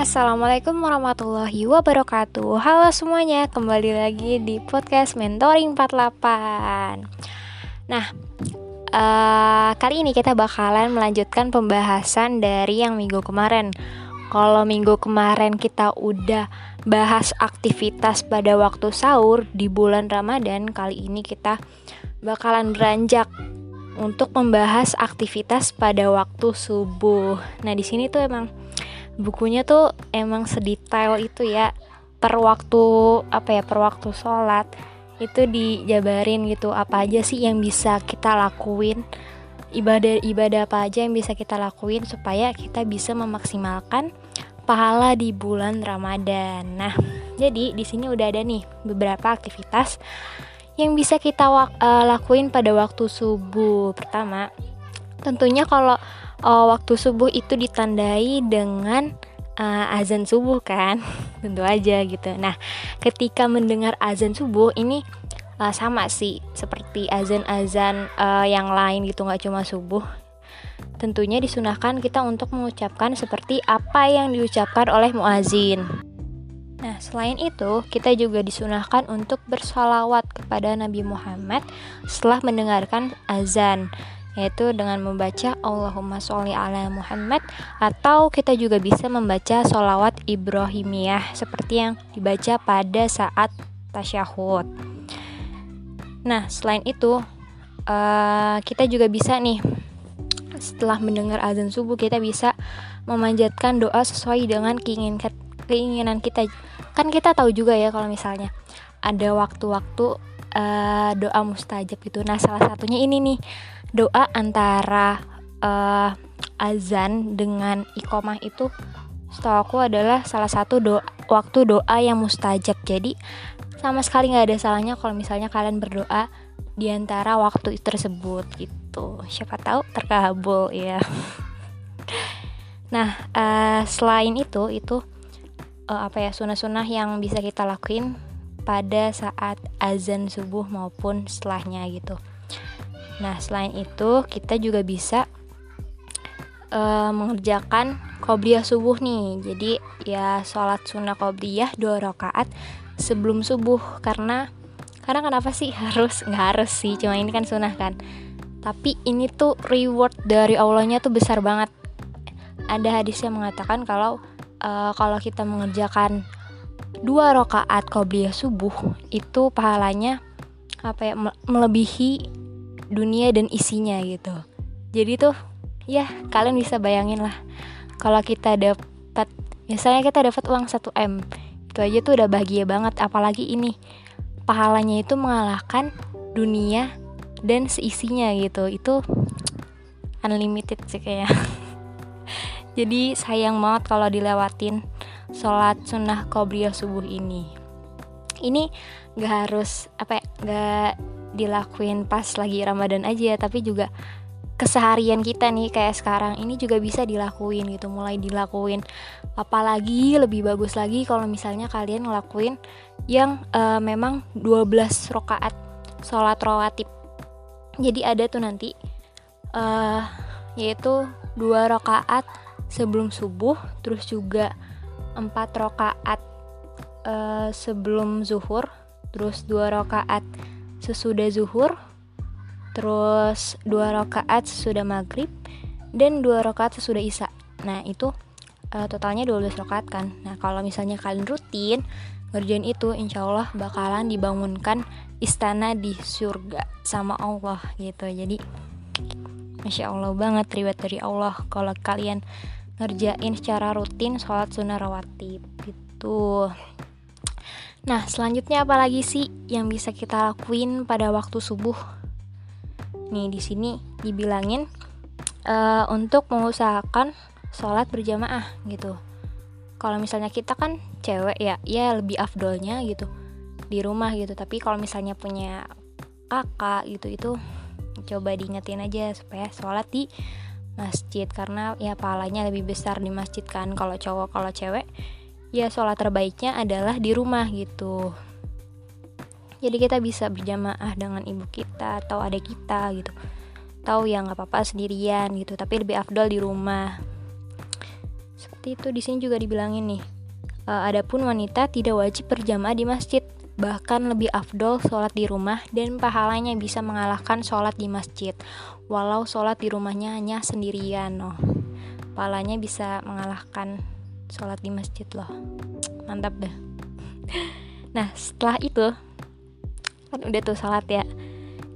Assalamualaikum warahmatullahi wabarakatuh. Halo semuanya, kembali lagi di podcast Mentoring 48 Nah, uh, kali ini kita bakalan melanjutkan pembahasan dari yang minggu kemarin. Kalau minggu kemarin kita udah bahas aktivitas pada waktu sahur di bulan Ramadan Kali ini kita bakalan beranjak untuk membahas aktivitas pada waktu subuh. Nah di sini tuh emang bukunya tuh emang sedetail itu ya per waktu apa ya per waktu sholat itu dijabarin gitu apa aja sih yang bisa kita lakuin ibadah ibadah apa aja yang bisa kita lakuin supaya kita bisa memaksimalkan pahala di bulan Ramadan. Nah, jadi di sini udah ada nih beberapa aktivitas yang bisa kita uh, lakuin pada waktu subuh. Pertama, tentunya kalau uh, waktu subuh itu ditandai dengan uh, azan subuh kan. Tentu aja gitu. Nah ketika mendengar azan subuh ini uh, sama sih. Seperti azan-azan uh, yang lain gitu nggak cuma subuh. Tentunya disunahkan kita untuk mengucapkan seperti apa yang diucapkan oleh muazin. Nah, selain itu, kita juga disunahkan untuk bersalawat kepada Nabi Muhammad setelah mendengarkan azan yaitu dengan membaca Allahumma sholli ala Muhammad atau kita juga bisa membaca sholawat Ibrahimiyah seperti yang dibaca pada saat tasyahud. Nah, selain itu uh, kita juga bisa nih setelah mendengar azan subuh kita bisa memanjatkan doa sesuai dengan keinginan kita. Kan kita tahu juga ya kalau misalnya ada waktu-waktu uh, doa mustajab gitu. Nah, salah satunya ini nih doa antara uh, azan dengan ikomah itu setahu aku adalah salah satu doa waktu doa yang mustajab. Jadi sama sekali nggak ada salahnya kalau misalnya kalian berdoa di antara waktu tersebut gitu. Siapa tahu terkabul ya. Nah uh, selain itu itu uh, apa ya sunah-sunah yang bisa kita lakuin pada saat azan subuh maupun setelahnya gitu Nah, selain itu kita juga bisa uh, mengerjakan qobliyah subuh nih. Jadi ya sholat sunnah qobliyah dua rakaat sebelum subuh. Karena karena kenapa sih? Harus nggak harus sih. Cuma ini kan sunnah kan. Tapi ini tuh reward dari Allahnya tuh besar banget. Ada hadis yang mengatakan kalau uh, kalau kita mengerjakan dua rakaat qobliyah subuh itu pahalanya apa ya melebihi dunia dan isinya gitu. Jadi tuh ya kalian bisa bayangin lah kalau kita dapat misalnya kita dapat uang 1 m itu aja tuh udah bahagia banget apalagi ini pahalanya itu mengalahkan dunia dan seisinya gitu. Itu unlimited sih kayak jadi sayang banget kalau dilewatin sholat sunnah qobliyah subuh ini. Ini gak harus apa ya gak dilakuin pas lagi Ramadan aja tapi juga keseharian kita nih kayak sekarang ini juga bisa dilakuin gitu. Mulai dilakuin apalagi lebih bagus lagi kalau misalnya kalian ngelakuin yang uh, memang 12 rokaat sholat rawatib. Jadi ada tuh nanti uh, yaitu dua rakaat sebelum subuh terus juga empat rakaat uh, sebelum zuhur terus dua rakaat sesudah zuhur, terus dua rakaat sesudah maghrib, dan dua rakaat sesudah isya. Nah itu uh, totalnya 12 rakaat kan. Nah kalau misalnya kalian rutin ngerjain itu, insya Allah bakalan dibangunkan istana di surga sama Allah gitu. Jadi masya Allah banget riwayat dari Allah kalau kalian ngerjain secara rutin sholat sunnah rawatib gitu. Nah, selanjutnya apa lagi sih yang bisa kita lakuin pada waktu subuh? Nih, di sini dibilangin uh, untuk mengusahakan sholat berjamaah gitu. Kalau misalnya kita kan cewek ya, ya lebih afdolnya gitu di rumah gitu. Tapi kalau misalnya punya kakak gitu itu coba diingetin aja supaya sholat di masjid karena ya pahalanya lebih besar di masjid kan kalau cowok kalau cewek ya sholat terbaiknya adalah di rumah gitu. Jadi kita bisa berjamaah dengan ibu kita atau adik kita gitu. Tahu ya nggak apa-apa sendirian gitu tapi lebih afdol di rumah. Seperti itu di sini juga dibilangin nih uh, adapun wanita tidak wajib berjamaah di masjid. Bahkan lebih afdol sholat di rumah dan pahalanya bisa mengalahkan sholat di masjid. Walau sholat di rumahnya hanya sendirian loh pahalanya bisa mengalahkan sholat di masjid loh. Mantap deh nah setelah itu kan udah tuh sholat ya.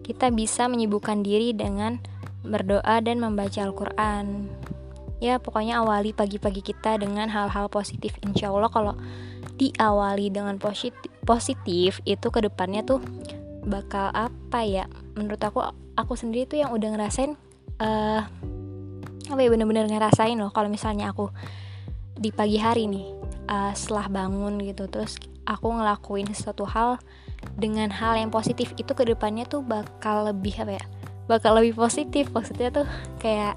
Kita bisa menyibukkan diri dengan berdoa dan membaca Al-Quran. Ya pokoknya awali pagi-pagi kita dengan hal-hal positif. Insya Allah kalau diawali dengan positif positif itu ke depannya tuh bakal apa ya? Menurut aku aku sendiri tuh yang udah ngerasain uh, apa ya bener-bener ngerasain loh kalau misalnya aku di pagi hari nih uh, setelah bangun gitu terus aku ngelakuin sesuatu hal dengan hal yang positif itu ke depannya tuh bakal lebih apa ya bakal lebih positif. Maksudnya tuh kayak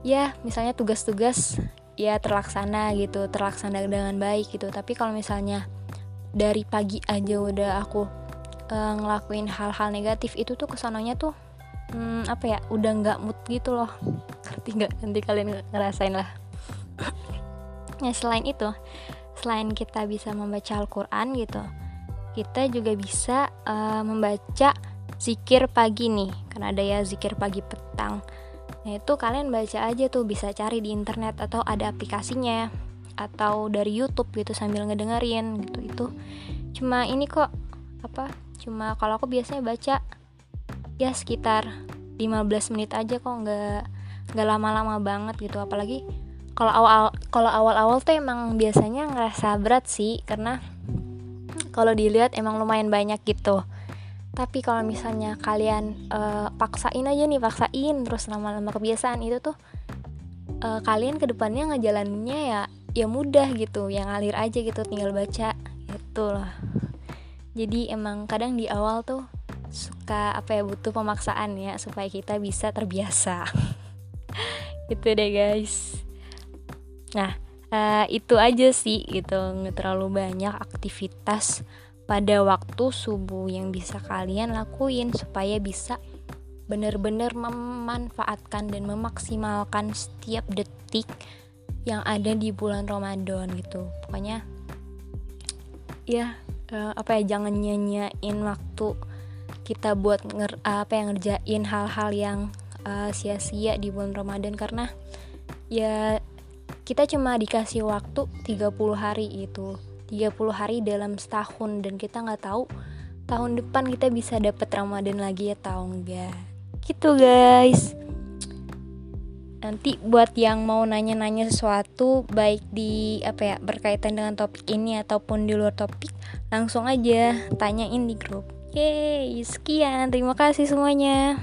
ya misalnya tugas-tugas ya terlaksana gitu terlaksana dengan baik gitu. Tapi kalau misalnya dari pagi aja udah aku uh, ngelakuin hal-hal negatif itu tuh ke sananya tuh hmm, apa ya udah nggak mood gitu loh. Ngerti nggak? Nanti kalian ngerasain lah ya selain itu selain kita bisa membaca Al-Quran gitu kita juga bisa uh, membaca zikir pagi nih karena ada ya zikir pagi petang. Nah itu kalian baca aja tuh bisa cari di internet atau ada aplikasinya atau dari YouTube gitu sambil ngedengerin gitu itu. Cuma ini kok apa cuma kalau aku biasanya baca ya sekitar 15 menit aja kok nggak nggak lama-lama banget gitu. Apalagi kalau awal kalau awal-awal tuh emang biasanya ngerasa berat sih karena kalau dilihat emang lumayan banyak gitu. Tapi kalau misalnya kalian uh, paksain aja nih paksain terus lama-lama kebiasaan itu tuh uh, kalian ke depannya ngejalaninnya ya ya mudah gitu yang ngalir aja gitu tinggal baca itu loh. Jadi emang kadang di awal tuh suka apa ya butuh pemaksaan ya supaya kita bisa terbiasa. Gitu deh guys nah uh, itu aja sih gitu. Nggak terlalu banyak aktivitas pada waktu subuh yang bisa kalian lakuin supaya bisa benar-benar memanfaatkan dan memaksimalkan setiap detik yang ada di bulan Ramadan gitu. Pokoknya ya uh, apa ya jangan nyanyain waktu kita buat nger apa yang ngerjain hal-hal yang uh, sia-sia di bulan Ramadan karena ya kita cuma dikasih waktu 30 hari itu 30 hari dalam setahun dan kita nggak tahu tahun depan kita bisa dapat Ramadan lagi ya tahu enggak gitu guys nanti buat yang mau nanya-nanya sesuatu baik di apa ya berkaitan dengan topik ini ataupun di luar topik langsung aja tanyain di grup Yeay, sekian. Terima kasih semuanya.